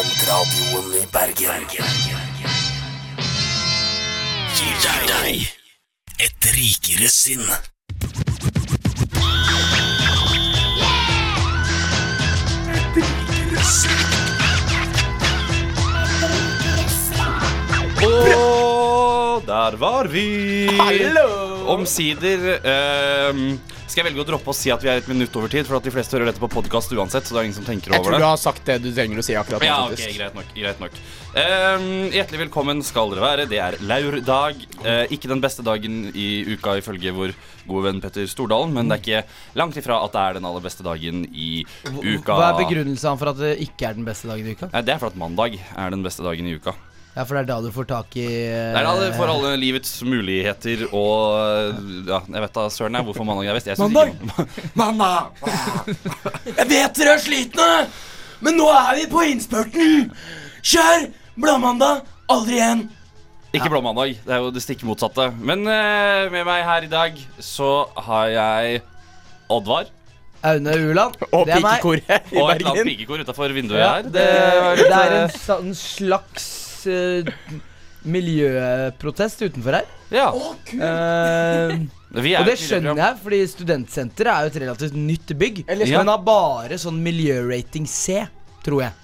Studentradioen i Bergen. Gir deg et rikere sinn. Et rikere sinn. Og der var vi! Hallo! Omsider ehm, skal jeg velge å droppe å si at vi er et minutt over tid, for at de fleste hører dette på podkast uansett. Så det er ingen som tenker over det. Jeg tror det. du har sagt det du trenger å si akkurat nå. Ja, ok, greit nok. greit nok Ehm, Hjertelig velkommen skal dere være. Det er laurdag. Uh, ikke den beste dagen i uka ifølge vår gode venn Petter Stordalen, men det er ikke langt ifra at det er den aller beste dagen i uka. Hva er begrunnelsen for at det ikke er den beste dagen i uka? Nei, Det er for at mandag er den beste dagen i uka. Ja, For det er da du får tak i Det er da du får alle livets muligheter og Ja, jeg vet da søren jeg hvorfor mandag er best. Jeg Mandag? ikke- Mandag! Jeg vet dere er slitne, men nå er vi på innspurten. Kjør! Blåmandag, aldri igjen. Ikke blåmandag. Det er jo det stikk motsatte. Men uh, med meg her i dag så har jeg Oddvar Aune Uland. Og det er meg. pikekoret i og et eller annet Bergen. pikekor utafor vinduet Ja, her. det, det, det er en eh, sånn slags uh, miljøprotest utenfor her. Ja. Oh, Vi er og det skjønner jeg, fordi studentsenteret er jo et relativt nytt bygg. Eller Ja. Men har bare sånn miljørating C, tror jeg.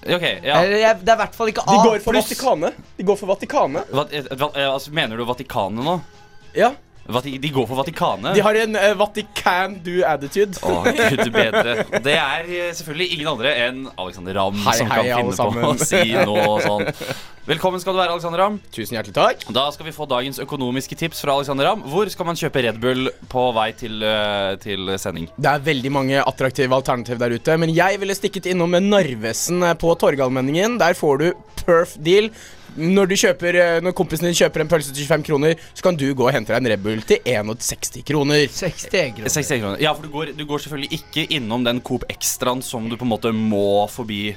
Okay, ja. Jeg, det er i hvert fall ikke A De går for pluss. Vatikanet. De går for Vatikanet. Hva, eh, altså, mener du Vatikanet nå? Ja. De går for Vatikanet? De har en uh, Vatican do-attitude. Å, gud bedre. Det er eh, selvfølgelig ingen andre enn Alexander Ramm Hei, som hei, kan finne på å si noe sånn. Velkommen skal du være, Alexander Ramm. Tusen hjertelig takk. Da skal vi få dagens økonomiske tips fra Alexander Ramm. Hvor skal man kjøpe Red Bull på vei til, eh, til sending? Det er veldig mange attraktive alternativ der ute, men jeg ville stikket innom Narvesen eh, på Torgallmenningen. Der får du perf deal. Når, du kjøper, eh, når kompisen din kjøper en pølse til 25 kroner, så kan du gå og hente deg en Red Bull til 61 kroner. 60 kroner. 61 kroner. Ja, for du går, du går selvfølgelig ikke innom den Coop Extraen som du på en måte må forbi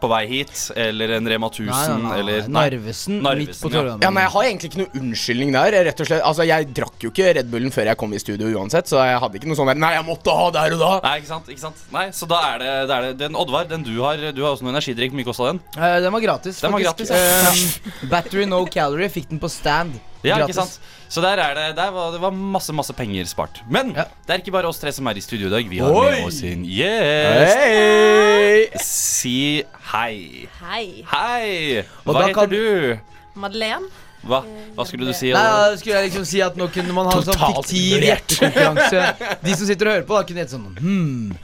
på vei hit, eller en Rema 1000, Nei, nei, nei. eller Narvesen, midt på ja. Torgallmenningen. Ja, men Jeg har egentlig ikke noe unnskyldning der. Rett og slett, altså, jeg drakk jo ikke Red Bullen før jeg kom i studio uansett, så jeg hadde ikke noe sånn der Nei, jeg måtte ha der og da. Nei, ikke sant? ikke sant? Nei, Så da er det, det, er det den Oddvar, den du har Du har også noe energidrikk. Mye kosta den? Eh, den var gratis. Den var gratis ja. Eh, battery no calorie fikk den på stand. Ja, gratis. ikke sant? Så der er det Der var det var masse masse penger spart. Men Ja. det er ikke bare oss tre som er i studio i dag. Vi har Oi! med oss en gjest. Hei! Si hei. Hei. Hei! Og Hva da heter kan- du? Madeleine. Hva, hva skulle du si? Nei, da skulle jeg liksom si at nå kunne man ha en sånn Totalt fiktiv ignorert. hjertekonkurranse. De som sitter og hører på, da kunne gjette sånn Hm, eh,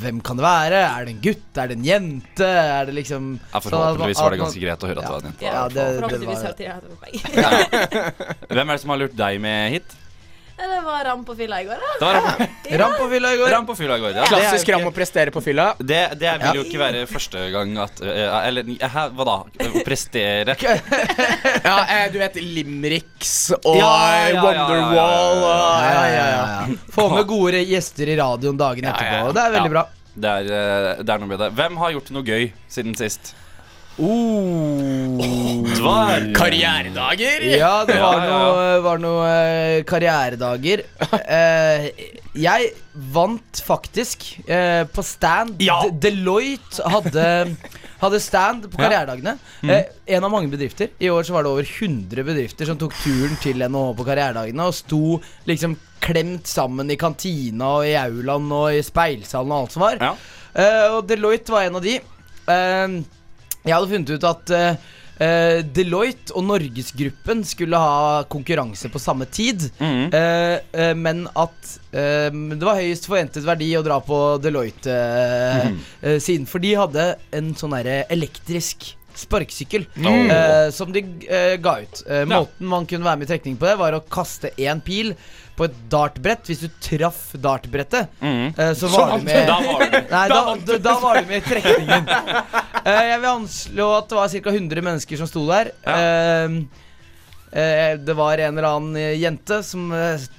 hvem kan det være? Er det en gutt? Er det en jente? Er det liksom Ja, sånn forhåpentligvis var det ganske greit å høre at det var en jente. Ja, det- det var-. Hvem er det som har lurt deg med hit? Det var ram på fylla i går, da. Det var Ram, Ram på fylla i går. Ram på fylla i går. Ja, Klassisk ram å prestere på fylla. Det, det vil jo ikke være første gang at eh, Eller hæ, hva da? Prestere? Ja, eh, du vet Limericks og Ja, ja, ja, Wonderwall ja, ja, og Ja, ja, ja, ja. Få med gode gjester i radioen dagen etterpå. ja, ja. Det er veldig Ja. bra. Det er, eh, det er noe med det. Hvem har gjort noe gøy siden sist? Oh. Dvar. Karrieredager. Ja, det var Ja, ja, noe, var noe eh, karrieredager. Uh, jeg vant faktisk uh, på stand. Ja. De Deloitte hadde, hadde stand på karrieredagene. Eh, en av mange bedrifter. I år så var det over 100 bedrifter som tok turen til NHH på karrieredagene og sto liksom klemt sammen i kantina og i aulaen og i speilsalen og alt som var. Ja. Og Deloitte var en av de. Eh, jeg hadde funnet ut at eh, Deloitte og Norgesgruppen skulle ha konkurranse på samme tid. Mhm. Uh, men at uh, det var høyest forventet verdi å dra på Deloitte-siden. for de hadde en sånn derre elektrisk sparkesykkel Mm. som de ga ut. Måten man kunne være med i trekning på det, var å kaste én pil på et dartbrett. Hvis du traff dartbrettet, mm. eh, så var du med Da var det Nei, da, da, da var du med i trekningen. Eh, jeg vil anslå at det var ca. 100 mennesker som sto der. Eh, det var en eller annen jente som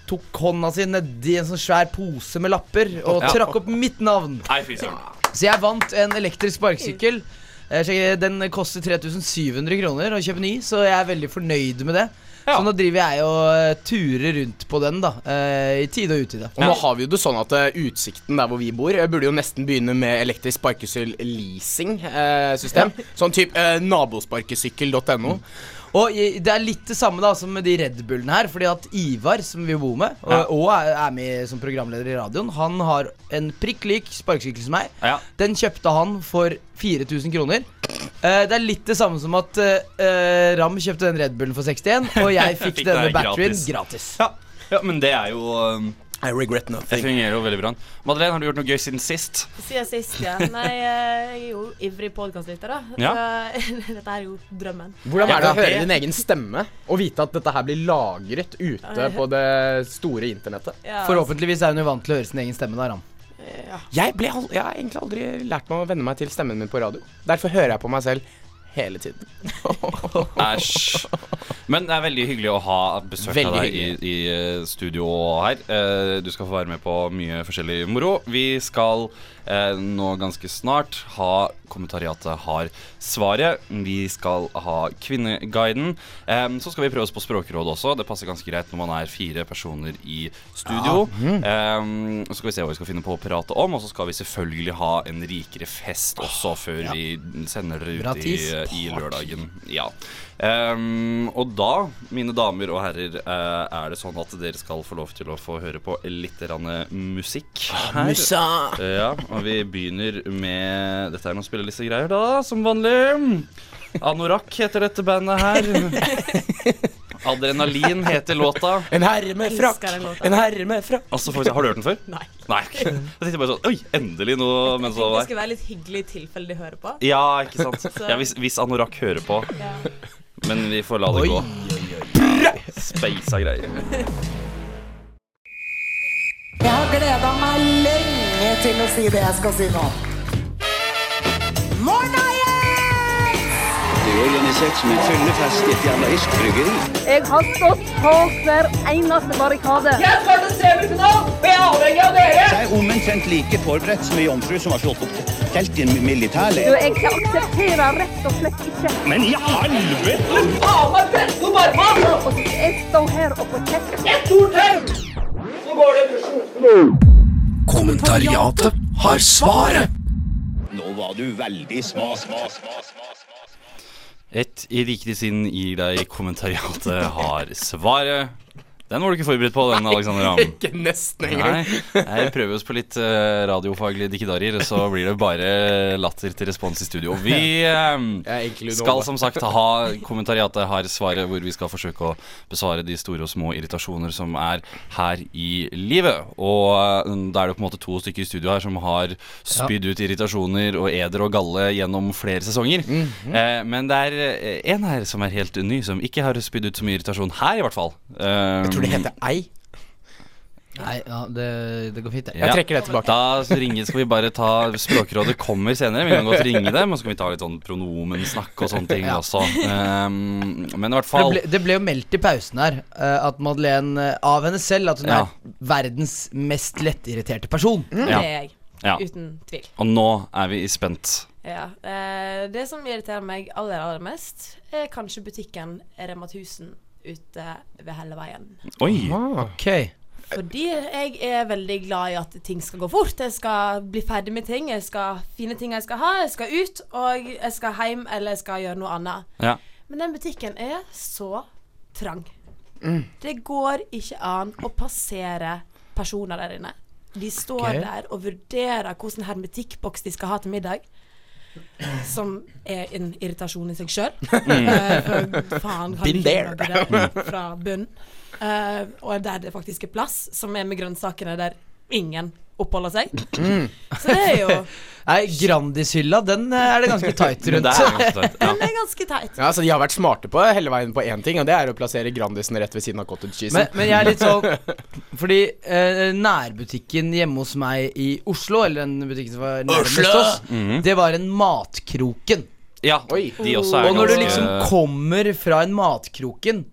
tok hånda si nedi en sånn svær pose med lapper og Ja. trakk opp mitt navn. Så jeg vant en elektrisk sparkesykkel. Den koster 3700 kroner å kjøpe ny, så jeg er veldig fornøyd med det. Så nå driver jeg og eh, turer rundt på den, da. eh, I tide og utide. Og nå har vi jo det sånn at eh, utsikten der hvor vi bor, burde jo nesten begynne med elektrisk sparkesykkel-leasing-system. Sånn type nabosparkesykkel.no. Og det er litt det samme da som med de Red Bullene her. Fordi at Ivar, som vi bor med, og, og er, er med som programleder i radioen, han har en prikk lik sparkesykkel som meg. Ja. Den kjøpte han for 4000 kroner. Uh, det er litt det samme som at uh, Ram kjøpte den Red Bullen for 61, og jeg fikk Fikk denne batterien gratis. gratis. Ja. ja, men det er jo um, I regret Det fungerer jo veldig bra. Madeleine, har du gjort noe gøy siden sist? Siden sist, ja. Nei, eh, jeg er jo ivrig podkastlytter, da. Ja. Så dette er jo drømmen. Hvordan er det å høre din egen stemme og vite at dette her blir lagret ute på det store internettet? Ja, Forhåpentligvis er hun jo vant til å høre sin egen stemme. da, Ram. altså, ja. Jeg, ble, jeg har egentlig aldri lært meg å venne meg til stemmen min på radio. Derfor hører jeg på meg selv hele tiden. Æsj. Men det er veldig hyggelig å ha besøk av deg i, i eh, studio her. Eh, Du skal få være med på mye forskjellig moro. Vi skal eh, nå ganske snart ha Kommentariatet har svaret. Vi skal ha Kvinneguiden. Eh, Så skal vi prøve oss på Språkrådet også. Det passer ganske greit når man er fire personer i studio. Eh, Så skal vi se hva vi skal finne på å prate om, og så skal vi selvfølgelig ha en rikere fest også før vi sender ut i, i lørdagen. Ja. Ehm, og da, mine damer og herrer, eh, er det sånn at dere skal få lov til å få høre på litt musikk her. Musa! Ja, og vi begynner med Dette er noen spillelistegreier, da, som vanlig. Anorakk heter dette bandet her. Adrenalin heter låta. En herre med frakk! En herre med frakk! Altså, faktisk, Har du hørt den før? Nei. Nei. Jeg tenkte bare sånn Oi, endelig noe mens det Det var skal være litt hyggelig i tilfelle de hører på. Ja, ikke sant. Ja, hvis, hvis Anorakk hører på. Ja. Men vi får la det Oi, gå. oi, oi. Speisa greier. Jeg har gleda meg lenge til å si det jeg skal si nå. Morna! Det er organisert som en fyllefest i et jævla irsk-bryggeri. Jeg har stått på hver eneste barrikade. Jeg er avhengig av dere! Jeg er omtrent like forberedt som ei jomfru som har slått opp telt i en Du, militærleir. jeg aksepterer rett og slett ikke. Men i helvete! Og så skal jeg stå her og få kjeft. Kommentariatet har svaret. Nå var du veldig sma, sma, sma, sma. Et i riktig sinn gir deg kommentariatet har svaret. Den var du ikke forberedt på, den, Alexander Ramm. Ikke nesten engang. Nei, jeg prøver oss på litt eh, radiofaglige dikkedarer, så blir det bare latter til respons i studio. Vi eh, er egentlig skal som sagt ha kommentariatet har svaret, hvor vi skal forsøke å besvare de store og små irritasjoner som er her i livet. Og eh, da er det på en måte to stykker i studio her som har spydd ut irritasjoner og eder og galle gjennom flere sesonger. eh, men det er en her som er helt ny, som ikke har spydd ut så mye irritasjon her, i hvert fall. Jeg tror det heter ei. Nei, ja, det, det går fint, det. Jeg trekker det tilbake. Da ringer, skal vi bare ta Språkrådet kommer senere. Vi kan godt ringe dem, og så kan vi ta litt sånn pronomensnakk og sånne ting Ja. også. Um, men i hvert Det fall ble, det ble jo meldt i pausen her eh, at Madeleine eh, av henne selv at hun Ja. er verdens mest lettirriterte person. Ja. Det er jeg. Ja. Uten tvil. Og nå er vi spent. Ja. Eh, det som irriterer meg aller, aller mest, er kanskje butikken Rema 1000 ute ved hele veien. Oi! Ok Fordi jeg er veldig glad i at ting skal gå fort. Jeg skal bli ferdig med ting. Jeg skal finne ting jeg skal ha. Jeg skal ut, og jeg skal hjem, eller jeg skal gjøre noe annet. Ja. Men den butikken er så trang. Det går ikke an å passere personer der inne. De står okay. der og vurderer hvilken hermetikkboks de skal ha til middag. Som er en irritasjon i seg sjøl. faen, kan Been du ikke there. det fra bunnen? Uh, og der det faktisk er plass, som er med grønnsakene der ingen oppholder seg. Så det er jo Nei, Grandis-hylla, den eh, er det ganske tight rundt. det er ganske teit. Ja. Den er ganske teit. Ja, så De har vært smarte på hele veien på én ting, og det er å plassere Grandisen rett ved siden av cottage cheesen. Men, men jeg er litt sånn Fordi eh, nærbutikken hjemme hos meg i Oslo, eller den butikken som var nærmest oss, det var en Matkroken. ja, Oi. de også er Og når du liksom kommer fra en Matkroken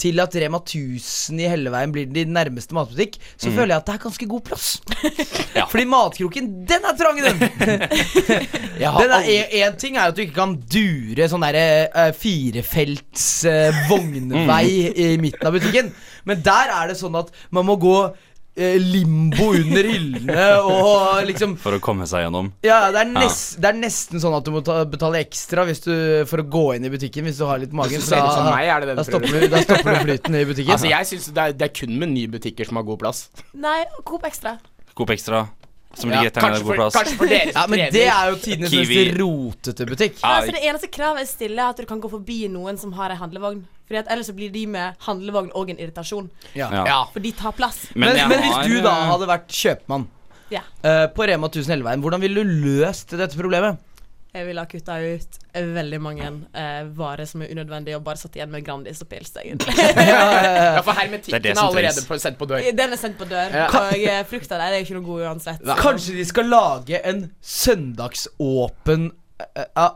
til at Rema 1000 i Helleveien blir din nærmeste matbutikk, så føler jeg at det er ganske god plass. Fordi matkroken, den er trang, den! En ting er at du ikke kan dure sånn derre uh, firefelts uh, vognvei i midten av butikken, men der er det sånn at man må gå limbo under hyllene og liksom For å komme seg gjennom. Ja, det er, nes, det er nesten sånn at du må ta, betale ekstra hvis du, for å gå inn i butikken hvis du har litt magen. Ut da- meg, det det da stopper, du, da stopper du flyten i butikken. Altså, jeg synes det er, det er kun butikker som har god plass. Nei, Coop Extra. Coop Extra, som Ja, rett her kanskje, god for, plass. kanskje for dere ja, men det er jo tidenes mest rotete butikk. Ja, Altså, det eneste kravet jeg stiller, er at du kan gå forbi noen som har en handlevogn. Fordi at Ellers så blir de med handlevogn og en irritasjon. Ja. Ja. For de tar plass. Men, men, men, hvis du da eh, hadde vært kjøpmann Ja. uh, på Rema 1000 Helleveien, hvordan ville du løst dette problemet? Jeg ville ha kutta ut veldig mange eh, varer som er unødvendige, og bare satt igjen med Grandis og pils. egentlig. Ja, for Det er hermetikken det er allerede på, sendt på dør. Den er sendt på dør, Ja. og eh, frukta der er ikke noe god uansett. Kanskje de skal lage en søndagsåpen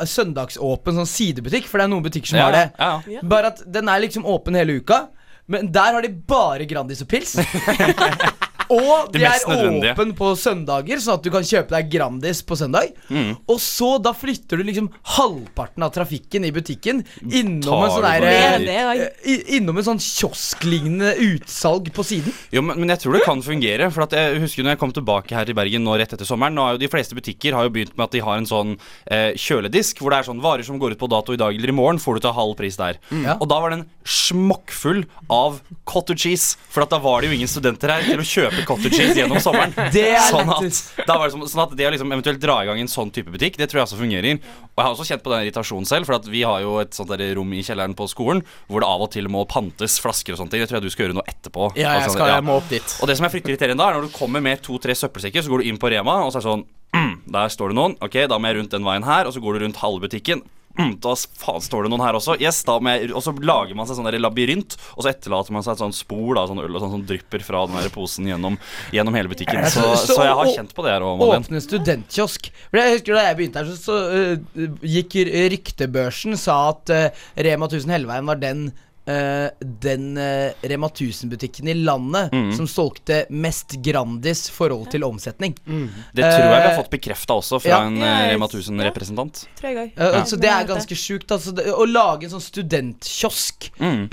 Søndagsåpen sånn sidebutikk, for det er noen butikker som Ja, har det. ja. Ja. Bare at den er liksom åpen hele uka, men der har de bare Grandis og pils. Og Det de er nødvendige. åpen på søndager, sånn at du kan kjøpe deg Grandis på søndag. Mm. Og så da flytter du liksom halvparten av trafikken i butikken innom Tar en sånn der, eh, Innom en sånn kiosklignende utsalg på siden. Jo, men, men jeg tror det kan fungere. For at jeg husker når jeg kom tilbake her til Bergen nå rett etter sommeren Nå har jo De fleste butikker har jo begynt med at de har en sånn eh, kjøledisk hvor det er sånn varer som går ut på dato i dag eller i morgen, får du til halv pris der. Ja. Og da var den smokkfull av cottage cheese. For at da var det jo ingen studenter her til å kjøpe cottage cheese gjennom sommeren. Det er sånn, at, da var det som, sånn at det å liksom eventuelt dra i gang en sånn type butikk, det tror jeg også fungerer. Og jeg har også kjent på den irritasjonen selv, for vi har jo et sånt der rom i kjelleren på skolen hvor det av og til må pantes flasker og sånne ting. Det tror jeg du skal gjøre noe etterpå. Ja, jeg, Altså, skal, jeg må opp dit. Og det som er fryktelig irriterende da, er når du kommer med to-tre søppelsekker, så går du inn på Rema, og så er det sånn Der står det noen. Ok, da må jeg rundt den veien her, og så går du rundt halve butikken. Mm, da faen står det noen her også. Yes, da må jeg, Og så lager man seg sånn labyrint, og så etterlater man seg et sånt spor da, sånn øl og sånn som drypper fra den der posen gjennom, gjennom hele butikken. Så, Så- jeg har kjent på det her òg, Åpne studentkiosk. For jeg husker Da jeg begynte her, så, så uh, gikk ryktebørsen sa at uh, Rema 1000 Helleveien var den øh, den uh, Rema 1000-butikken i landet mm. som solgte mest Grandis forhold til omsetning. Det tror jeg vi har Eh, fått bekrefta også fra ja. en Ja, eh, Rema 1000-representant. Ja. jeg òg. Uh, Så det er ganske sjukt. Altså, å lage en sånn studentkiosk Mm.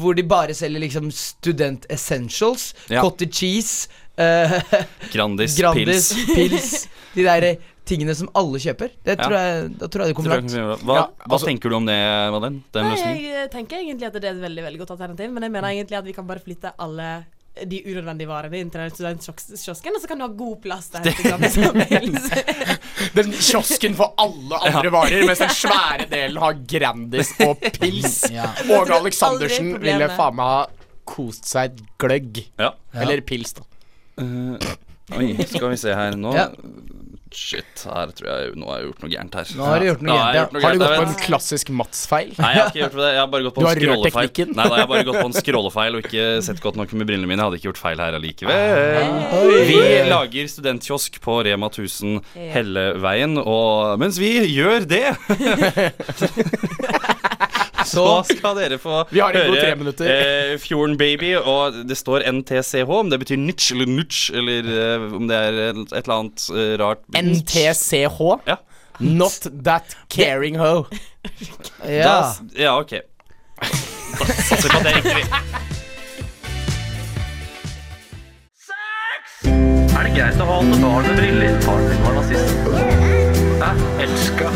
hvor de bare selger liksom student essentials, Ja. cottage cheese, Grandis, Grandis, pils. pils, de der tingene som alle kjøper. Det Ja. tror jeg, da tror jeg det kommer langt. Hva, Ja, hva altså- tenker du om det, Madeleine? Den Nei, løsningen? jeg eh, tenker egentlig at det er et veldig veldig godt alternativ, men jeg mener egentlig at vi kan bare flytte alle de unødvendige varene inn til den studentkiosken, og så kan du ha god plass der. til. Den kiosken for alle andre varer, mens den svære delen har Grandis og pils. Ja. Åge Aleksandersen ville faen meg ha kost seg et gløgg. Ja. Eller pils, da. Uh, oi, skal vi se her nå. Ja. Shit, her tror jeg Nå har jeg gjort noe gærent her. Nå har du gjort noe gærent, ja. Har du gått på en klassisk Mats-feil? Nei, jeg har ikke gjort det. Jeg har bare gått på Du en teknikken. Nei, da, jeg har bare gått på en skrålefeil og ikke sett godt nok med brillene mine. Jeg hadde ikke gjort feil her allikevel. Vi lager studentkiosk på Rema 1000 Helleveien, og mens vi gjør det Så skal dere få Vi har høre tre minutter. eh, Fjorden Baby, og det står NTCH, om det betyr nitch eller nutch, eller eh, om det er et eller annet eh, rart NTCH. Ja. Not that caring ho. Ja. Da, ja, ok. Da satser vi på at det er riktig. Er det greit å ha alle barn med briller? Faren min var nazist. Hæ? Elska.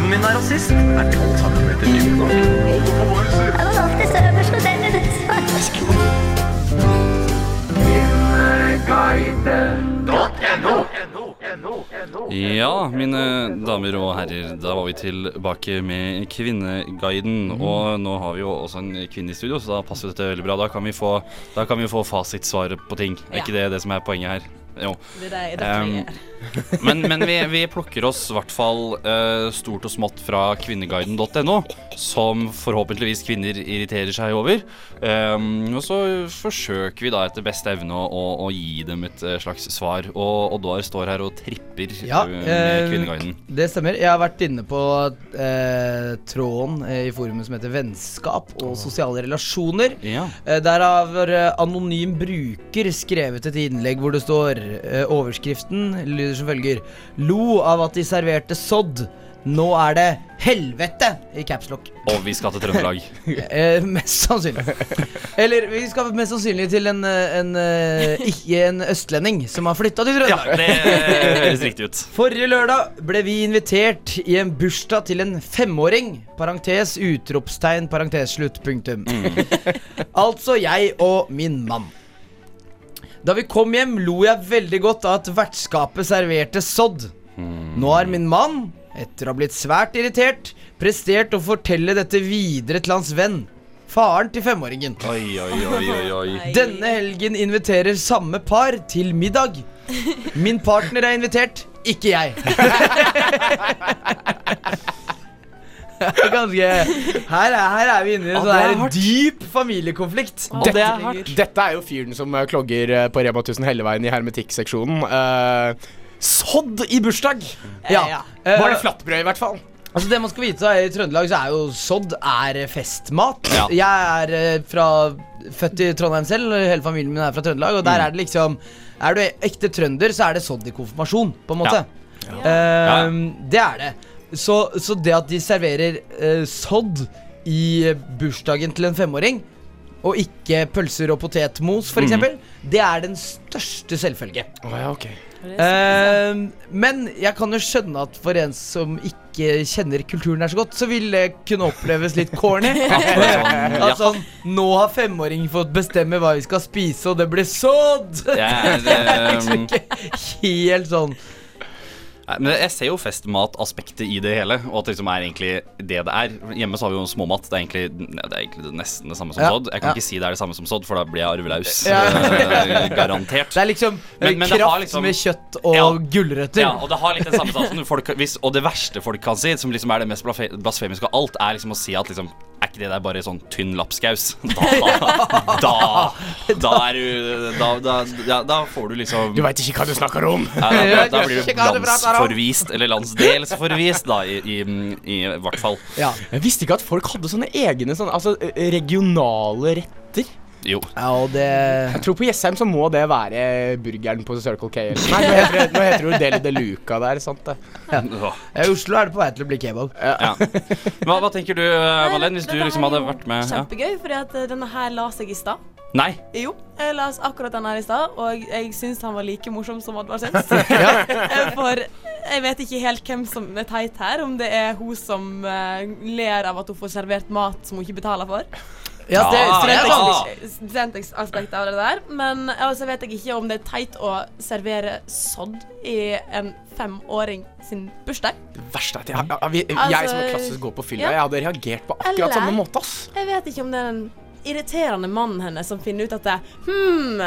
Hunden min er rasist. Er det alt dyp nok? Det var oftest øverst på den Ja, mine damer og herrer, da var vi tilbake med Kvinneguiden. Og nå har vi jo også en kvinne i studio, så da passer dette veldig bra. Da kan vi få, kan vi få fasitsvaret på ting. Er ikke det det som er poenget her? Jo. Det er det, Um. Men, men vi, vi plukker oss i hvert fall uh, stort og smått fra kvinneguiden.no, som forhåpentligvis kvinner irriterer seg over. Um, og så forsøker vi da etter beste evne å, å, å gi dem et eh, slags svar. Og Oddvar står her og tripper Ja, eh, med uh, Kvinneguiden. Det stemmer. Jeg har vært inne på uh, tråden i forumet som heter Vennskap og sosiale relasjoner. Ja. Der har anonym bruker skrevet et innlegg hvor det står Overskriften lyder som følger Lo av at de serverte sodd. Nå er det helvete i capslock. Og vi skal til Trøndelag. Eh, mest sannsynlig. Eller vi skal mest sannsynlig til en, eh, en eh, ikke en østlending som har flytta til Ja, det høres riktig ut. Forrige lørdag ble vi invitert i en bursdag til en femåring. Parentes, utropstegn, parentes, slutt, punktum. altså jeg og min mann. Da vi kom hjem, lo jeg veldig godt av at vertskapet serverte sodd. Nå har min mann, etter å ha blitt svært irritert, prestert å fortelle dette videre til hans venn. Faren til femåringen. Oi, oi, oi, oi, oi. Denne helgen inviterer samme par til middag. Min partner er invitert, ikke jeg. Ganske her er, her er vi inne i en sånn dyp familiekonflikt. Dette, det er hardt. dette er jo fyren som eh, klogger eh, på Rema 1000 Helleveien i hermetikkseksjonen. Uh, sodd i bursdag! Ja. Ja. Eh, Var det flatbrød, i hvert fall? Altså det man skal vite I Trøndelag så er jo sodd er festmat. Ja. Jeg er eh, fra, født i Trondheim selv, hele familien min er fra Trøndelag. Og der er det liksom Er du ekte trønder, så er det sodd i konfirmasjon, på en måte. Eh, Det er det. Så, så det at de serverer eh, sodd i bursdagen til en femåring, og ikke pølser og potetmos, f.eks., eksempel det er den største selvfølge. Oh, ja, okay. Eh, men jeg kan jo skjønne at for en som ikke kjenner kulturen her så godt, så vil det kunne oppleves litt corny. sånn, At sånn Nå har femåringen fått bestemme hva vi skal spise, og det blir sodd! Det er, liksom ikke helt sånn. Men jeg ser jo festmataspektet i det hele, og at det liksom er egentlig det det er. Hjemme så har vi jo småmat. Det er egentlig, det er egentlig nesten det samme som Ja, sodd. Jeg kan ja. ikke si det er det samme som sodd, for da blir jeg arvelaus. Ja. Eh, Garantert. Det er liksom Men- men kraft liksom- med kjøtt og Ja. gulrøtter. Ja, og det har litt den samme satsen. Og det verste folk kan si, som liksom er det mest blasfemiske av alt, er liksom å si at liksom Er ikke det der bare sånn tynn lapskaus? Da, da, da er du da, da, da, da får du liksom Du veit ikke hva du snakker om. ja, da, da blir du landsforvist, eller landsdelsforvist, da, i, i, i hvert fall. Ja. Jeg visste ikke at folk hadde sånne egne sånne, altså, eh, regionale retter. Jo. ja, og det Jeg tror på Jessheim så må det være burgeren på Circle K. eller- Nei, nå heter det, nå heter det jo Deli de Luca der, sant det? Ja. I Oslo er det på vei til å bli kebab. Ja. Hva, hva tenker du, eh, hvis du liksom hadde vært med? Kjempegøy, for at eh, denne her la seg i stad. Nei. Jo, jeg la akkurat den her i stad, og jeg syns han var like morsom som Oddvar syns. For jeg vet ikke helt hvem som er teit her, om det er hun som eh, ler av at hun får servert mat som hun ikke betaler for. Ja, det, sånn. Studentaspektet av det der. Men så vet jeg ikke om det er teit å servere sodd i en femåring sin bursdag. Det verste er at jeg, jeg, jeg, jeg Altså, som er klassisk går på fylla, ja. jeg hadde reagert på akkurat Eller- samme måte, ass. Jeg vet ikke om det er den irriterende mannen hennes som finner ut at det hmm,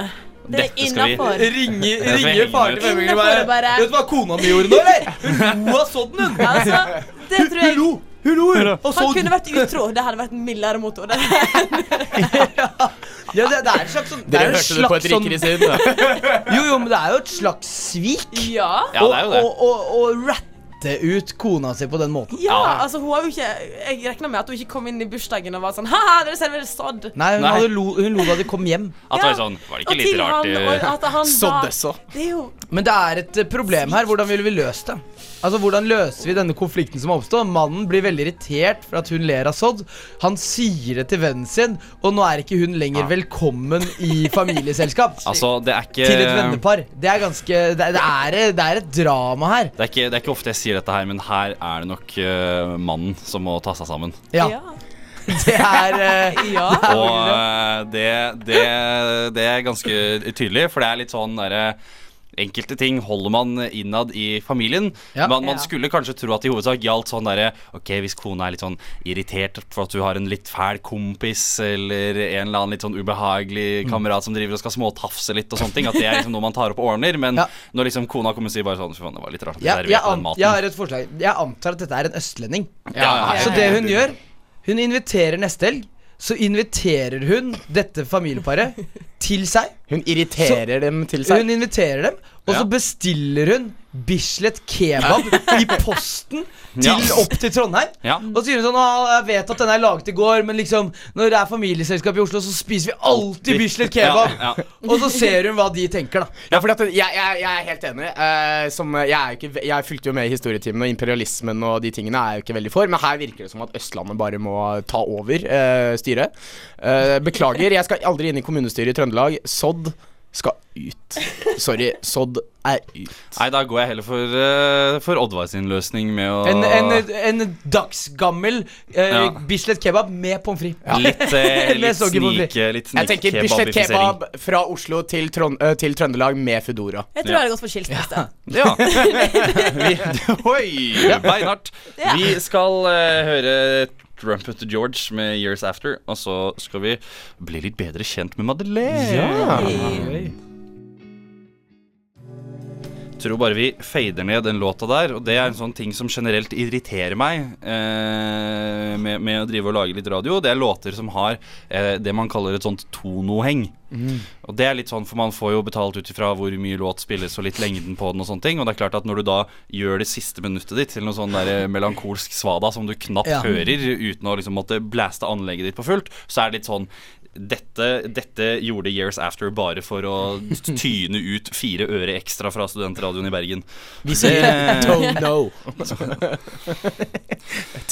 det er innafor. Ringer henge faren til femmingen og bare bare- Vet du hva kona mi gjorde nå, eller? Hun lo av sodden, hun. Altså, det tror jeg Hun. Og Han sodd. kunne vært utro. Det hadde vært en mildere motor. Det. Ja, det, det er et slags sånn er Dere hørte det på et slags rikere siden. Jo, jo, men det er jo et slags svik. Ja. Ja, det er jo det. og, og, og, Å ratte ut kona si på den måten. Ja, altså hun har jo ikke Jeg regner med at hun ikke kom inn i bursdagen og var sånn Ha-ha, dere serverer sodd. Nei, hun, Nei. Hadde lo, hun lo da de kom hjem. At det var sånn Var det ikke litt rart? han, og i- at han Sådd da så. Det er jo Men det er et eh, problem her. Hvordan ville vi løst det? Altså, Hvordan løser vi denne konflikten som har oppstått? Mannen blir veldig irritert for at hun ler av sodd. Han sier det til vennen sin, og nå er ikke hun lenger velkommen i familieselskap. Altså, det er ikke Til et vennepar. Det er ganske Det, det, er, det er et drama her. det er, ikke, det er ikke ofte jeg sier dette her, men her er det nok uh, mannen som må ta seg sammen. Ja, Ja. det er uh, ja. Og uh, det, det, det er ganske tydelig, for det er litt sånn derre enkelte ting holder man innad i familien. Ja. man, man Ja. skulle kanskje tro at i hovedsak gjaldt sånn derre Ok, hvis kona er litt sånn irritert for at du har en litt fæl kompis, eller en eller annen litt sånn Mm. ubehagelig kamerat som driver og skal småtafse litt og sånne ting, at det er liksom noe man tar opp og ordner. Men Ja. når liksom kona kommer og sier bare sånn Fy faen, det var litt rart at du serverte den an, maten. jeg har et forslag. Jeg antar at dette er en østlending. Ja, ja, Så det hun gjør Hun inviterer neste helg. Så inviterer hun dette familieparet til seg. Hun irriterer dem til seg. Hun inviterer dem, og så bestiller hun Bislett kebab i posten til, opp til Trondheim. Ja. Og så sier hun sånn «Ah, Jeg vet at den er laget i går, men liksom når det er familieselskap i Oslo, så spiser vi alltid Bislett kebab. Ja, ja. Og så ser hun hva de tenker, da. Ja, at jeg, jeg, jeg er helt enig. Uh, som, jeg, er ikke, jeg fulgte jo med i historietimen, og imperialismen og de tingene er jeg jo ikke veldig for. Men her virker det som at Østlandet bare må ta over uh, styret. Uh, beklager, jeg skal aldri inn i kommunestyret i Trøndelag. Sodd skal ut. Sorry, Sodd er ut. Nei, da går jeg heller for, uh, for Oddvar sin løsning med å En, en, en dagsgammel uh, Ja. Bislett kebab med pommes frites. Litt, uh, litt snike Jeg tenker Bislett kebab fra Oslo til, Trond uh, til Trøndelag med Foodora. Jeg tror Ja. jeg hadde gått for skilsmisse. Ja. Vi, oi, beinhardt. Ja. Vi skal høre Trumpet George med Years After, og så skal vi bli litt bedre kjent med Madeleine. Tror bare vi fader ned den låta der, og det er en sånn ting som generelt irriterer meg eh, med, med å drive og lage litt radio. Det er låter som har eh, det man kaller et sånt tonoheng. Og det er litt sånn, for man får jo betalt ut ifra hvor mye låt spilles og litt lengden på den og sånne ting. Og det er klart at når du da gjør det siste minuttet ditt til noe sånn der melankolsk svada som du knapt Ja. hører uten å liksom måtte blaste anlegget ditt på fullt, så er det litt sånn dette, dette gjorde Years After bare for å tyne ut fire øre ekstra fra studentradioen i Bergen. Vi sier Tone don't know.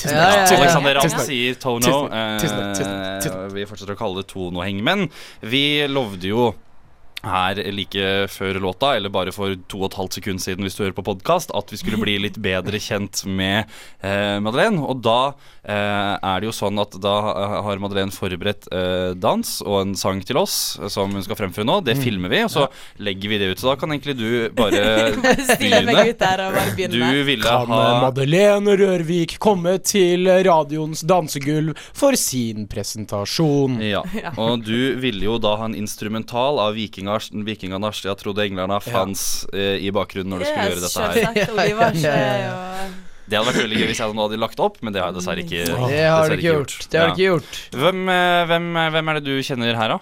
Alexander Ramm sier Tono. Tusen takk. Eh, vi fortsetter å kalle det Tonoheng. Men vi lovde jo her like før låta, eller bare for to og et halvt sekund siden hvis du hører på podkast, at vi skulle bli litt bedre kjent med eh, Madeleine. Og da er det jo sånn at da eh, har Madeleine forberedt eh, dans og en sang til oss eh, som hun skal fremføre nå. Det filmer vi, og så legger vi det ut. Så da kan egentlig du bare begynne. Du ville Kan ha Madeleine Rørvik komme til radioens dansegulv for sin presentasjon? Ja, og du ville jo da ha en instrumental av Vikingar, Jeg Trodde englarna fanns eh, i bakgrunnen når du skulle gjøre dette her. selvsagt. Oliver Ja, ja, er jo Det hadde vært veldig gøy hvis jeg nå hadde lagt opp, men det har jeg dessverre ikke. Det har dessverre ikke gjort. Det har du ikke gjort. Hvem, eh, hvem, eh, hvem er det du kjenner her, da?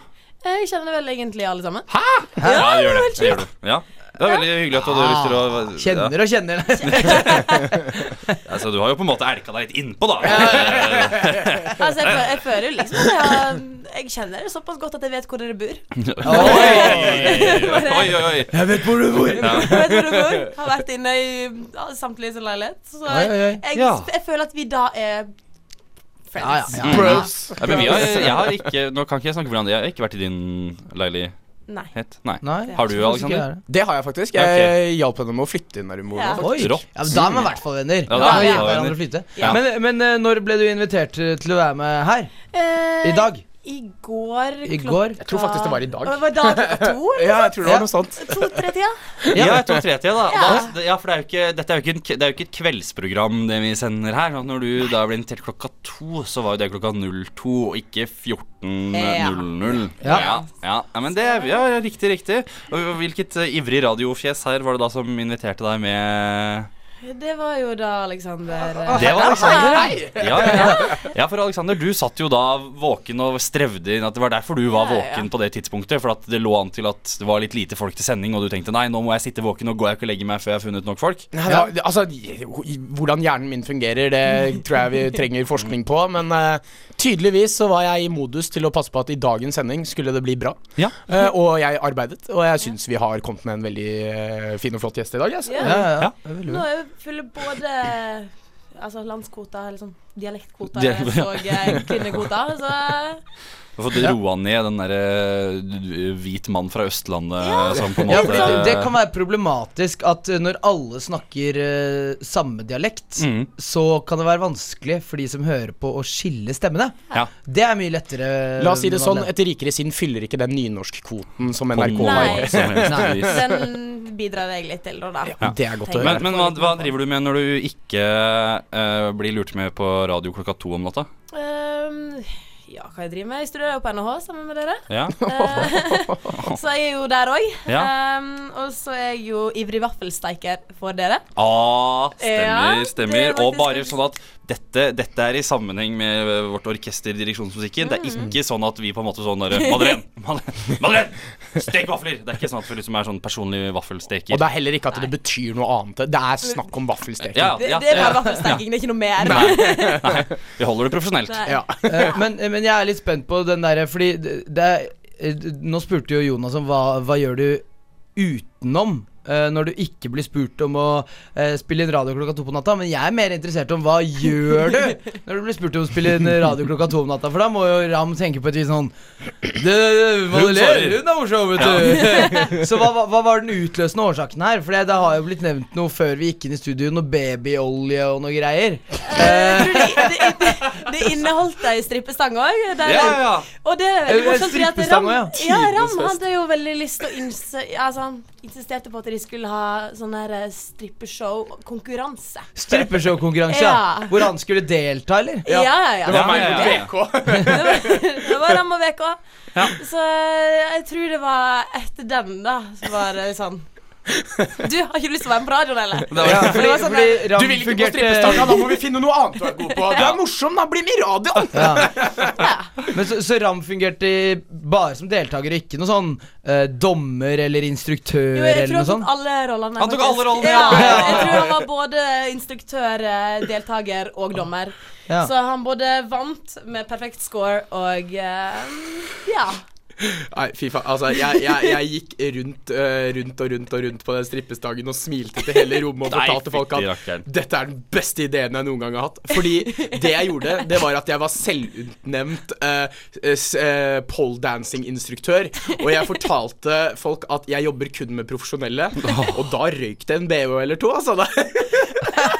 Jeg kjenner vel egentlig alle sammen. Hæ? Ja, det gjør det. det, gjør du. Ja. Det er veldig hyggelig at du hadde lyst til å ja. Ah, Kjenner og kjenner. altså, Du har jo på en måte elka deg litt innpå, da. Altså, jeg, jeg føler jo liksom at jeg har Jeg kjenner det såpass godt at jeg vet hvor dere bor. oi, oi, oi. Jeg vet hvor du bor. Jeg vet hvor du bor. Har vært inne i ja, samtlige sin leilighet. Så jeg, jeg føler at vi da er friends. Ja, ja, ja. Bros. Ja, men vi har, jeg har ikke Nå kan ikke jeg snakke for hverandre. Jeg har ikke vært i din leilighet. Nei. Nei. Nei. Har du, jeg tror ikke Alexander? er det. Har jeg faktisk. Jeg Jeg hjalp henne med å flytte inn der hun bor. Ja. da er man i hvert fall venner. Ja, da er vi ja. venner. hverandre flytte. Ja. Men, men eh, når ble du invitert til til å være med her? Eh, I dag? I går I går? Jeg tror faktisk det var i dag. Det var dag klokka to? Ja, jeg tror det var noe sånt. To-tre-tida? Ja, to-tre tida da. Ja. da. Ja, for det er jo ikke, dette er jo ikke, det er jo ikke et kveldsprogram, det vi sender her. Når du da ble invitert klokka to, så var jo det klokka 02, og ikke 14.00. Ja. Ja. Ja. ja, men det ja, ja, riktig, riktig. Og Hvilket uh, ivrig radiofjes her var det da som inviterte deg med? Det var jo da Alexander eh, Det var Alexander. Hei! Ja, ja, ja. ja, for Alexander, du satt jo da våken og strevde inn at det var derfor du var våken på det tidspunktet. For at det lå an til at det var litt lite folk til sending, og du tenkte nei, nå må jeg sitte våken, og går jeg ikke og legger meg før jeg har funnet nok folk. Ja, altså, hvordan hjernen min fungerer, det tror jeg vi trenger forskning på. Men uh, tydeligvis så var jeg i modus til å passe på at i dagens sending skulle det bli bra. Ja. Eh, og jeg arbeidet, og jeg syns vi har kommet med en veldig uh, fin og flott gjest i dag. Altså. Ja. Ja, ja, Ja. Ja. Er er fyller både Altså landskvoter, eller sånn dialektkvoter Dia- og eh, kvinnekvoter. Så Du har fått roa ned den derre hvit mann fra Østlandet som på en måte ja, det, det kan være problematisk at eh, når alle snakker uh, samme dialekt, mm. så kan det være vanskelig for de som hører på, å skille stemmene. Ja. Det er mye lettere. La oss si det sånn, et rikere sinn fyller ikke den nynorskkvoten som NRK har. Nei. Nei. den bidrar jeg litt til, da. da. Ja, det er godt å høre. Men, men hva, hva driver du med når du ikke uh, blir lurt med på radio klokka to om natta? Um, ja, hva jeg driver med? Jeg studerer jo på NHH sammen med dere. Ja, Eh, så jeg er jo der òg. Ja. og så er jeg jo ivrig vaffelsteiker for dere. ah, stemmer, Ja, stemmer. er Og bare sånn at dette, dette er i sammenheng med eh, vårt orkester Direksjonsmusikken. Det er Mm. ikke sånn at vi på en måte sånn der, Madeleine! Madeleine! Madeleine! Stek vafler! Det er ikke sånn at vi liksom er sånn personlig vaffelsteker. Og det er heller ikke at det betyr noe annet. Det er snakk om vaffelsteking. Ja, Det, ja, det er bare ja. vaffelsteiking, det er ikke noe mer. Nei, vi holder det profesjonelt. Ja. Eh, men, men jeg er litt spent på den derre Fordi det, det er eh, Nå spurte jo Jonas om hva, hva gjør du utenom eh, når du ikke blir spurt om å eh, spille inn radio klokka to på natta. Men jeg er mer interessert om hva gjør du når du blir spurt om å spille inn radio klokka to om natta. For da må jo Ram tenke på et vis sånn det, det, svarer. hun er morsom, vet du. Så hva, hva, hva var den utløsende årsaken her? For det, det har jo blitt nevnt noe før vi gikk inn i studio, noe babyolje og noe greier. Eh, det, det, det inneholdt ei strippestang òg. Ja, ja, ja. Og det er Eh, veldig morsomt, fordi at Ram, ja, Ram hadde jo veldig lyst til å innse, altså, insisterte på at de skulle ha sånn her eh, strippeshow-konkurranse. Strippeshow-konkurranse, ja. Ja. Hvor han skulle delta, eller? Ja, ja, ja. Det var meg ja. VK. Det var, dem og VK. Så eh, jeg tror det var etter den, da, så var det sånn Du, har ikke lyst til å være med på radioen, eller? Ja, fordi, sånn fordi Du vil ikke på fungerte strippestanga, da må vi finne noe annet du er god på. Du er morsom, da. Bli med i radioen! ja. Men så, så Ram fungerte bare som deltaker, og ikke noe sånn eh, dommer eller instruktør Jo, eller tror noe han tok sånt? alle rollene. Han tok alle rollene, ja. ja. Jeg tror han var både instruktør, eh, deltaker og dommer. Ja. Så han både vant med perfekt score og eh, Ja. Nei, fy faen. Altså, jeg, jeg, jeg gikk rundt, uh, rundt og rundt og rundt på den strippestangen og smilte til hele rommet og fortalte folk at dette er den beste ideen jeg noen gang har hatt. Fordi det jeg gjorde, det var at jeg var selvutnevnt uh, uh, poledancing-instruktør. Og jeg fortalte folk at jeg jobber kun med profesjonelle. Og da røyk det en BH eller to, altså. Da.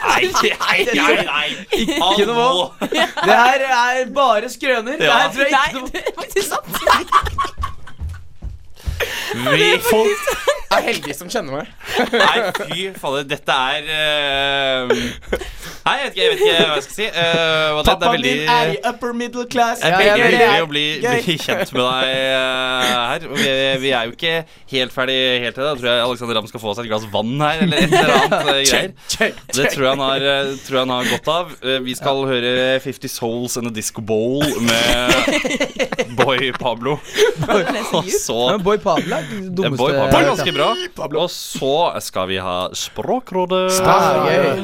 Nei, nei, nei, nei. Ikke noe Hallo. Det her er bare skrøner. Det Ja. her tror jeg ikke noe det er faktisk sant. Vi, Folk er heldig som kjenner meg. nei, fy fader, dette er uh, Nei, jeg vet ikke, jeg vet ikke hva jeg skal si. Uh, det er Pappaen veldig din er i upper middle class. Det er veldig hyggelig å bli, bli kjent med deg uh, her. Vi, vi er jo ikke helt ferdig helt til det. Da tror jeg Alexander Ramm skal få seg et glass vann her, eller et eller annet eh, greier. Det tror jeg han har, eh, tror jeg han har godt av. Eh, Vi skal høre 50 Souls and a Disco Bowl med Boy Pablo. Og så Boy Pablo er den dummeste Boy Pablo er ganske bra. Og så skal vi ha Språkrådet. Ah.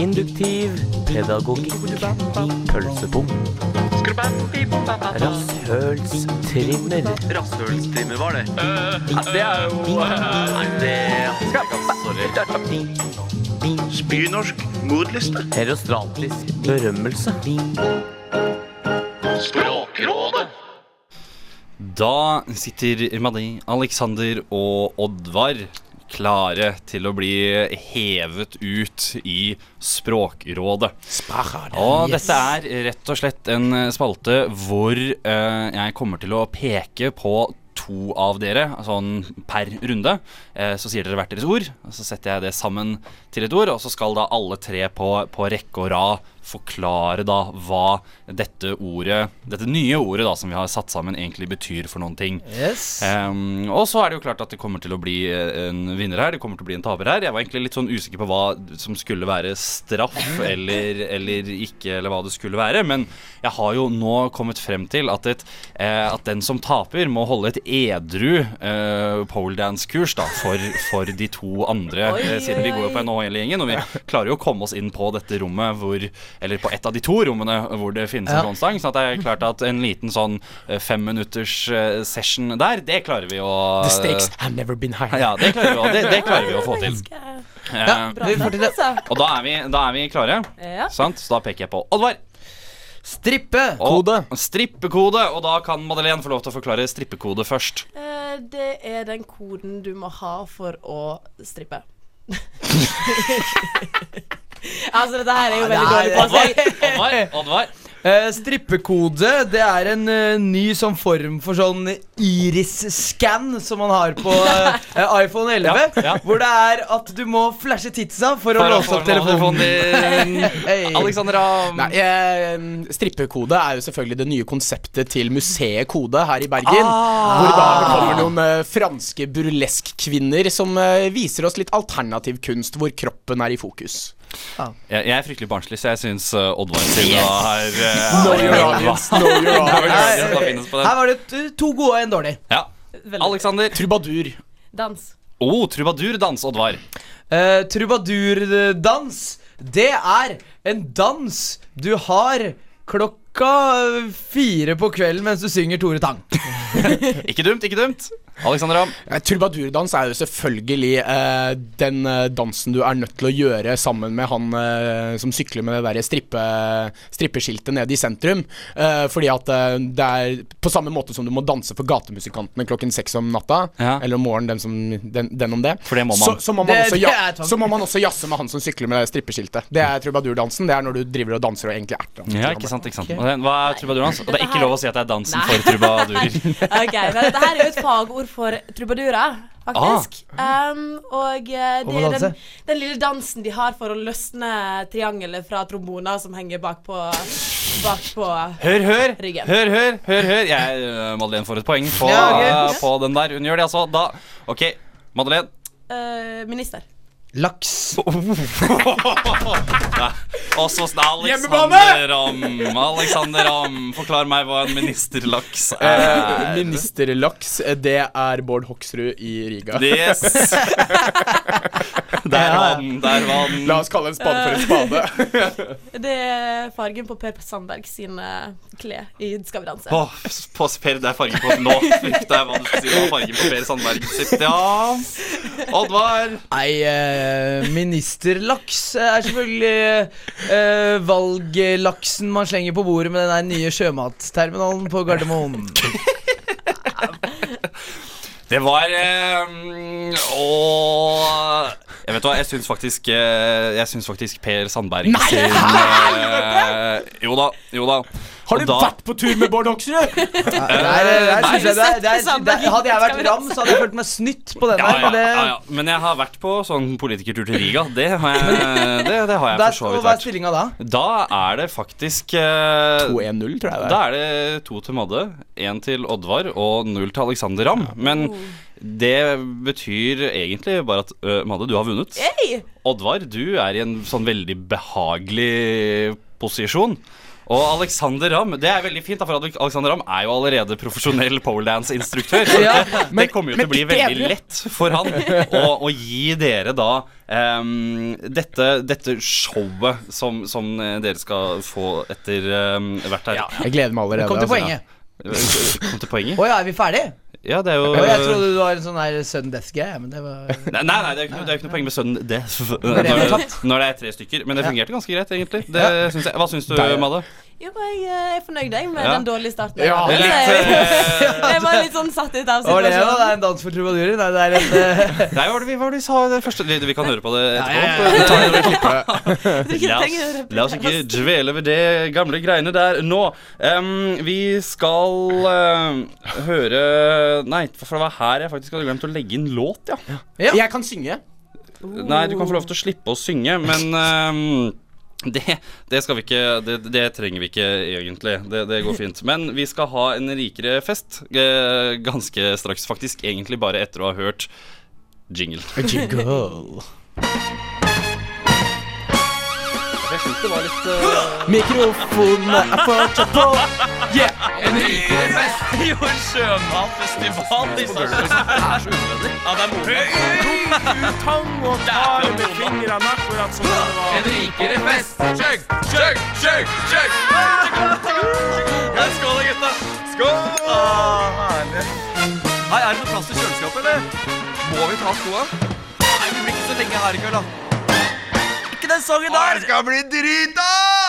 Induktiv pedagogikk. Pølsebom. Rasshølstrimmer. Rasshølstrimmer, var det? det er jo Nei, det Sorry. Spynorsk modliste. Herostratisk berømmelse. Språkrådet. Da sitter Madi, Alexander og Oddvar klare til å bli hevet ut i Språkrådet. Og dette er rett og slett en spalte hvor eh, jeg kommer til å peke på to av dere, sånn per runde. Eh, så sier dere hvert deres ord, og så setter jeg det sammen til et ord, og så skal da alle tre på, på rekke og rad forklare da hva dette ordet, dette nye ordet da som vi har satt sammen, egentlig betyr for noen ting. Yes. Um, og så er det jo klart at det kommer til å bli eh, en vinner her. Det kommer til å bli en taper her. Jeg var egentlig litt sånn usikker på hva som skulle være straff eller, eller ikke, eller hva det skulle være. Men jeg har jo nå kommet frem til at, et, uh, at den som taper, må holde et edru uh, poledance-kurs da for, for de to andre, Oi, siden siden vi går jo på oi. NHL-gjengen. Og vi klarer jo å komme oss inn på dette rommet hvor Eller på et av de to rommene hvor det finnes Ja. en bronstang. Så at det er klart at en liten sånn eh, femminutters eh, session der, det klarer vi å The stakes have never been higher. Ja, det klarer vi å, det, det klarer vi å få til. Eh, bra altså. og da er, vi, da er vi klare, Ja. sant? Så da peker jeg på Oddvar. Strippekode. Og Strippekode. Og da kan Madeleine få lov til å forklare strippekode først. Eh, det er den koden du må ha for å strippe. altså, dette her er jo veldig dårlig på Oddvar, seg. Oddvar. Eh, strippekode det er en uh, ny sånn form for sånn iris-scan som man har på uh, iPhone 11. Ja, ja. Hvor det er at du må flashe titsa for, å For å låse opp telefonen. telefonen din. Hey. Alexandra Nei, eh, strippekode er jo selvfølgelig det nye konseptet til museet Kode her i Bergen. Hvor da kommer noen franske burleskkvinner som viser oss litt alternativ kunst hvor kroppen er i fokus. Jeg, jeg er fryktelig barnslig, så jeg syns uh, Oddvar sin var her uh, Know your audience, know your audience. Da finnes på den. Her var det to gode og en dårlig. Ja. Alexander. Trubadur. Dans. Oh, trubadurdans, Oddvar. Uh, Trubadurdans, det er en dans du har klokka fire på kvelden mens du synger Tore Tang. Ikke dumt, ikke dumt. Alexandra. Trubadurdans er jo selvfølgelig eh, den eh, dansen du er nødt til å gjøre sammen med han eh, som sykler med det der strippe, strippeskiltet nede i sentrum. Eh, fordi at eh, det er på samme måte som du må danse for gatemusikantene klokken seks om natta. Ja. Eller om morgenen, den, som, den, den om det. For det må man. Så, så, må man Det- også, ja, så må man også jazze med han som sykler med det strippeskiltet. Det er trubadurdansen. Det er når du driver og danser og egentlig erter. Ja, ikke sant, ikke sant. Den- Hva er trubadurdans? Og det er ikke lov å si at det er dansen for trubadurer. Ok, men Dette her er jo et fagord for trubadurer, faktisk. Um, og eh, det er den, den lille dansen de har for å løsne triangelet fra tromboner som henger bak på, bak på Hør, hør, Ryggen. hør, hør, hør, hør. Jeg, uh, Madeleine får et poeng på, Ja, okay. uh, på den der. Hun gjør det altså. Da, OK, Madeleine. Uh, minister. Laks. Og så sn- Alexander Ramm. Alexander Ramm, forklar meg hva en ministerlaks Eh, er. Ministerlaks, eh, det er Bård Hoksrud i Riga. Yes. Der var den, der var den. La oss kalle en spade for en spade. Det er fargen på Per Sandberg sine klær i Skal vi danse. Oh, på Per, det er fargen på Nå Det er hva du skal si. Hva er fargen på Per Sandberg sitt? Ja. Oddvar. Nei, eh, ministerlaks er selvfølgelig eh, valglaksen man slenger på bordet med den nye sjømatterminalen på Gardermoen. Det var eh, Og Jeg vet hva, jeg syns faktisk eh, Jeg syns faktisk Per Sandberg Nei, sin eh, Jo da, jo da. Har du da- vært på tur med Bård Hoksrud? Hadde jeg vært ram, så hadde jeg følt meg snytt på den ja, der. ja, Men ja, ja. Men jeg har vært på sånn politikertur til Riga. Det har jeg, det, det har jeg for så og vært. hva er stillinga da? Da er det faktisk eh, 2-1-0, tror jeg det Da er. er det to til Madde, én til Oddvar og null til Alexander Ramm. Men det betyr egentlig bare at uh, Madde, du har vunnet. Hey! Oddvar, du er i en sånn veldig behagelig posisjon. Og Alexander Ramm Det er veldig fint, da, for Alexander Ramm er jo allerede profesjonell poledance-instruktør. Så Ja, det, det kommer jo til å bli veldig lett for han å, å gi dere da um, dette, dette showet som, som eh, dere skal få etter um, hvert her. Jeg gleder meg allerede. Kom til altså. poenget. Kom til poenget? Å ja, er vi ferdig? Ja, det er jo jeg trodde du var en sånn der sudden death-greie, men det var Nei, nei, nei, det er jo ikke, det er ikke noe poeng med sudden Death når, når det er tre stykker. Men det fungerte ganske greit, egentlig. Det, synes jeg. Hva syns du. Madde? Jo, jeg eh, er fornøyd jeg, med Ja. den dårlige starten. Ja, det er litt, Så jeg, jeg var litt sånn satt ut av situasjonen. var det? Det er en dans for trubadurer? Nei, det er en uh... Nei, hva var det vi, hva var det sa det første? Vi, kan høre på det etterpå. ja, ja, ja. Ta det. Jeg tror La oss, la oss ikke dvele ved det gamle greiene der nå. Um, vi skal uh, høre Nei, for det var her jeg faktisk hadde glemt å legge inn låt, ja. Ja. Jeg kan synge. Nei, du kan få lov til å slippe å synge, men em, det, det ikke det, det trenger vi ikke egentlig. Det, det går fint. Men vi skal ha en rikere fest eh, ganske straks. Faktisk egentlig bare etter å ha hørt jingle. Jingle. Jeg syns det var litt uh... Mikrofonene er fortsatt på. Yeah! En fest! Jo, sjømatfestival i Stavanger. Det er så unødvendig. Ja, det er moro. Tang og tar med fingrene akkurat som det var. En rikere fest. Chug, chug, chug, chug. Skål da, gutta. Skål! Ah, herlig. Hei, er det noe plass til kjøleskapet, eller? Må vi ta skoa? Nei, vi blir ikke så lenge her i kveld, da. Den sangen der! Det skal bli drita!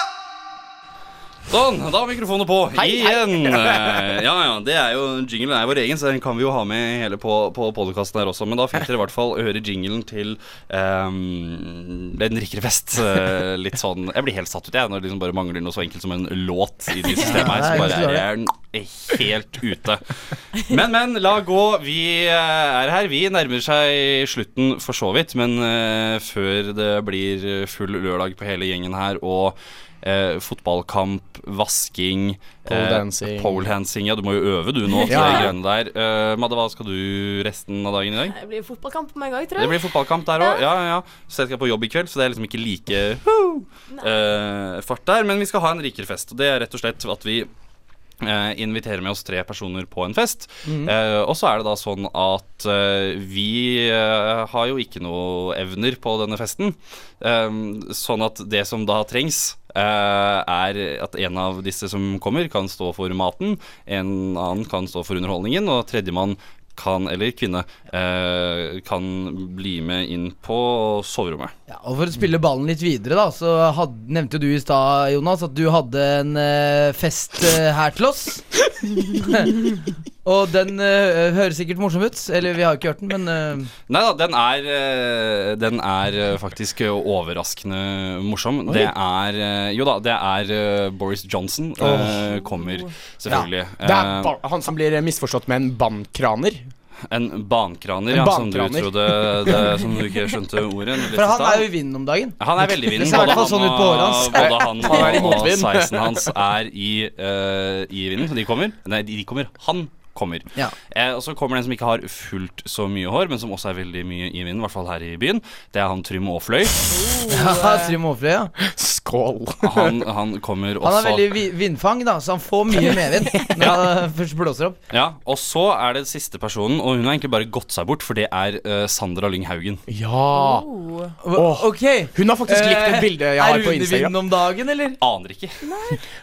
Sånn, da er mikrofonen på Hei, igjen. Hei. Ja, ja, det er jo Jinglen er vår egen, så den kan vi jo ha med hele på, på podkasten her også. Men da fikk dere i hvert fall høre jinglen til um, Den rikere fest. eh, litt sånn Jeg blir helt satt ut, jeg, når det liksom bare mangler noe så enkelt som en låt i det systemet her. Så bare er jeg helt ute. Men, men, la gå. Vi eh, er her. Vi nærmer seg slutten for så vidt. Men uh, før det blir full lørdag på hele gjengen her, og eh, fotballkamp, vasking Pole eh. Pole. Ja, du må jo øve, du, nå, til Ja. de greiene der. Eh, Madde, hva skal du resten av dagen i dag? Det blir fotballkamp på meg òg, tror Det blir fotballkamp der òg. Ja, ja, ja. Så jeg skal på jobb i kveld, så det er liksom ikke like eh, fart der. Men vi skal ha en rikere fest. Og det er rett og slett at vi eh, inviterer med oss tre personer på en fest. Eh, og så er det da sånn at eh, vi har jo ikke noe evner på denne festen. Sånn at det som da trengs, eh, er at en av disse som kommer, kan stå for maten. En annen kan stå for underholdningen, og tredjemann kan, eller kvinne, eh, kan bli med inn på soverommet. Ja, og For å spille ballen litt videre, da så had, nevnte du i stad, Jonas, at du hadde en uh, fest uh, her til oss. og den uh, høres sikkert morsom ut. Eller vi har ikke hørt den, men uh... Nei da, den er, den er faktisk overraskende morsom. Det er Jo da, det er Boris Johnson Oh. kommer, selvfølgelig. Det er han som blir misforstått med en bandkraner. En bankraner, ja, som du trodde det, Som du ikke skjønte ordet. For han er jo i vinden om dagen. Han er veldig i vinden. Både sånn ut på hans. Både han Han i og, og motvind. sveisen hans er i, uh, i vinden. De kommer. Nei, de kommer. Han kommer. Ja. Eh, og så kommer det en som ikke har fullt så mye hår, men som også er veldig mye i vinden, i hvert fall her i byen. Det er han Trym Aafløy. Ja, Trym Aafløy, ja. Skål. Han, han kommer også Han er veldig vindfang, da, så han får mye medvind når han først blåser opp. Ja, Og så er det siste personen, og hun har egentlig bare gått seg bort, for det er uh, Sandra Lyng Haugen. Ja. Oh. Ok Hun har faktisk likt et bildet bilde jeg har på Instagram. Er hun i vinden om dagen, eller? Aner ikke.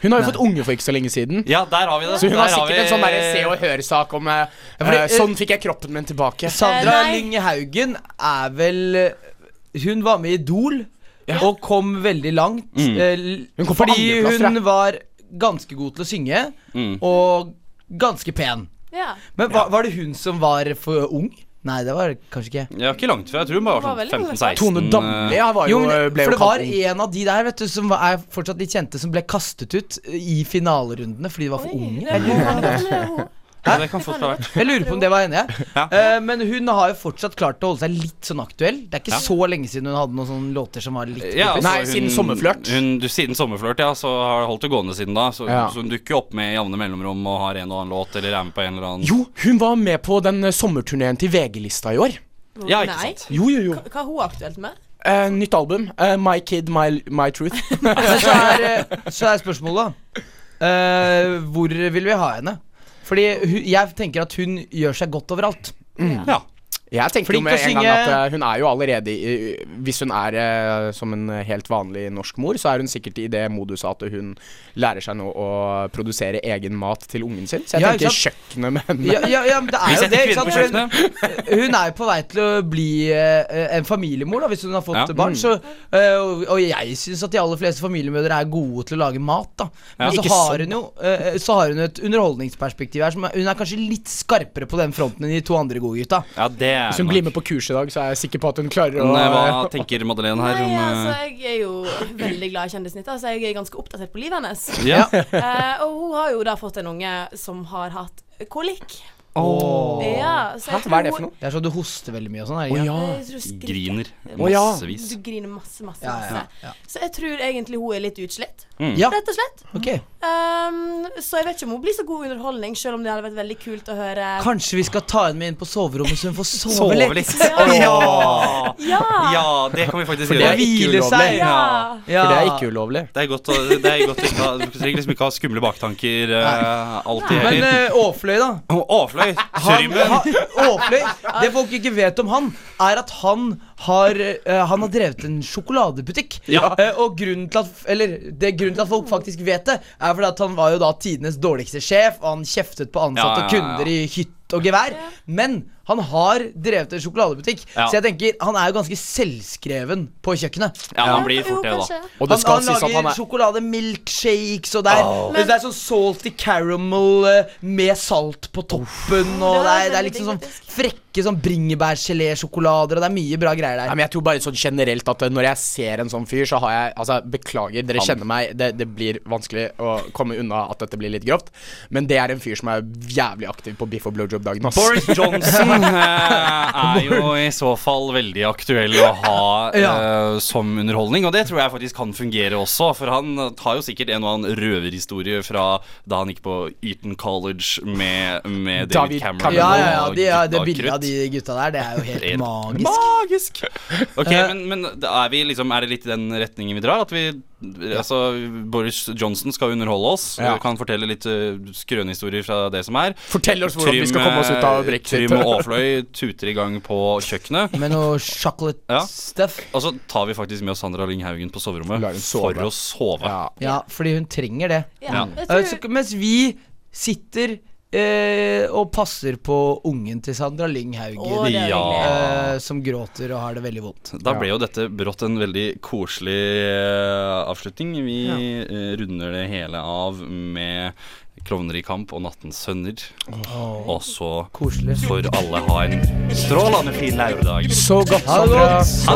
Hun har jo fått unge for ikke så lenge siden. Ja, der har vi det. Så hun har Der sikkert en sånn der Se og Hør-sak om uh, fordi, eh, Sånn fikk jeg kroppen min tilbake. Sandra. Lynge Haugen er vel Hun var med i Idol og kom veldig langt. Mm. Hun kom på fordi andreplass, tror hun var ganske god til å synge, Mm. og ganske pen. Ja. Men var, var det hun som var for ung? Nei, det var kanskje ikke. Ja, ikke langt fra. Jeg tror hun bare var var sånn 15-16. Tone Damli ja, var Jo, jo, men, ble for jo det var ung. en av de der vet du som var- er fortsatt litt kjente, som ble kastet ut i finalerundene fordi de var for unge. Det det. Ja, det kan fort ha vært. Jeg lurer på om det var henne. jeg. Ja. Eh, men hun har jo fortsatt klart å holde seg litt sånn aktuell. Det er ikke Ja. så lenge siden hun hadde noen sånne låter som var litt Ja, altså, Nei, siden Sommerflørt. Hun, du, siden sommerflørt, ja. Så har holdt det gående siden da. Så, Ja. så hun dukker jo opp med jevne mellomrom og har en og annen låt, eller er med på en eller annen Jo, hun var med på den eh, sommerturneen til VG-lista i år. Ja, ikke Nei. sant. Jo, jo, jo. Hva hva er hun aktuelt med? Eh, nytt album. Eh, My Kid, My, my Truth. Men så er, eh, så er spørsmålet, da. Eh, hvor vil vi ha henne? Fordi hun, jeg tenker at hun gjør seg godt overalt. Ja. Jeg tenkte jo med en gang at eh, hun er jo allerede Hvis hun er eh, som en helt vanlig norsk mor, så er hun sikkert i det moduset at hun lærer seg nå å produsere egen mat til ungen sin. Så jeg Ja, tenker kjøkkenet med henne. Ja, ja, ja men det er jo det. Ikke sant? Hun, Hun er jo på vei til å bli eh, en familiemor, da hvis hun har fått Ja. barn. Så, eh, og, og jeg syns at de aller fleste familiemødre er gode til å lage mat. da Men så, har hun jo Så har hun et underholdningsperspektiv her. Som hun er kanskje litt skarpere på den fronten enn de to andre gode gutta. ja, det Hvis hun nok. blir med på kurs i dag, så er jeg sikker på at hun klarer å eh, Hva tenker Madeleine her Nei, altså, eh, jeg er jo veldig glad i Kjendisnytt, så jeg er ganske oppdatert på livet hennes. Ja. uh, og hun har jo da fått en unge som har hatt kolikk. Åh. Ja, så jeg Hæ, hva er det for noe? Det er sånn du hoster veldig mye og sånn. er det Å ikke? ja. Jeg tror skriker. Griner Å, ja. massevis. Du griner masse, masse, Ja, masse. ja, ja. Så jeg tror egentlig hun er litt utslitt, Ja, rett og slett. ok Um, så jeg vet ikke om hun blir så god underholdning, selv om det hadde vært veldig kult å høre. Kanskje vi skal ta henne med inn på soverommet så hun får sove, Sove litt. litt. Ja. Ja. Ja! ja, det kan vi faktisk For det gjøre. er ikke Hvile ulovlig. seg. Ja. Ja. For det er ikke ulovlig. Det er godt å, det er godt å ikke ha, Du trenger liksom ikke ha skumle baktanker uh, alltid Men heller. uh, Åfløy, da. Å, Han, ha, det folk ikke vet om han, er at han har, eh, han har drevet en sjokoladebutikk. Ja. Eh, og grunnen til at Eller det grunnen til at folk faktisk vet det, er fordi at han var jo da tidenes dårligste sjef, og han kjeftet på ansatte Ja, ja, ja, og kunder i hytt og gevær. Men Han har drevet en sjokoladebutikk, Ja. så jeg tenker han er jo ganske selvskreven på kjøkkenet. Ja, han blir fort det, da. Og det skal han han lager han er sjokolademilkshakes, og det er, det er sånn salty caramel eh, med salt på toppen, og det er, det er liksom sånn frekke sånn bringebærgelésjokolader, og det er mye bra greier der. der. men jeg tror bare sånn generelt at eh, Når jeg ser en sånn fyr, så har jeg Altså, beklager, dere Han. kjenner meg. Det, det blir vanskelig å komme unna at dette blir litt grovt. Men det er en fyr som er jævlig aktiv på biff og blowjob-dagen. ass. Boris Johnson eh, er jo i så fall veldig aktuell å ha eh, som underholdning, og det tror jeg faktisk kan fungere også. For han har jo sikkert en og annen røverhistorie fra da han gikk på Eton College med, med David, David Cameron. Ja, ja, ja, og de, ja det bildet av de gutta der, det er jo helt magisk. Magisk! Ok, Eh. men, men er, vi liksom, er det litt i den retningen vi drar? At vi Altså, Boris Johnson skal underholde oss. Ja. Kan fortelle litt uh, skrønehistorier fra det som er. Fortell oss hvordan vi skal komme oss ut av brexit. Trym og Aafløy tuter i gang på kjøkkenet. Med noe chocolate Ja. stuff. Og så tar vi faktisk med oss Sandra Lyng Haugen på soverommet for å sove. Ja. Ja, fordi hun trenger det. Ja, Ja. Eh, tror, så, mens vi sitter eh, og passer på ungen til Sandra Lyng Haugen. Ja. eh, som gråter og har det veldig vondt. Da ble jo dette brått en veldig koselig eh, avslutning. Vi eh, runder det hele av med Klovner i kamp og Nattens sønner. Og så Koselig. får alle ha en strålende fin lørdag. Så godt, Ha det Sandra. godt. Ha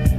det!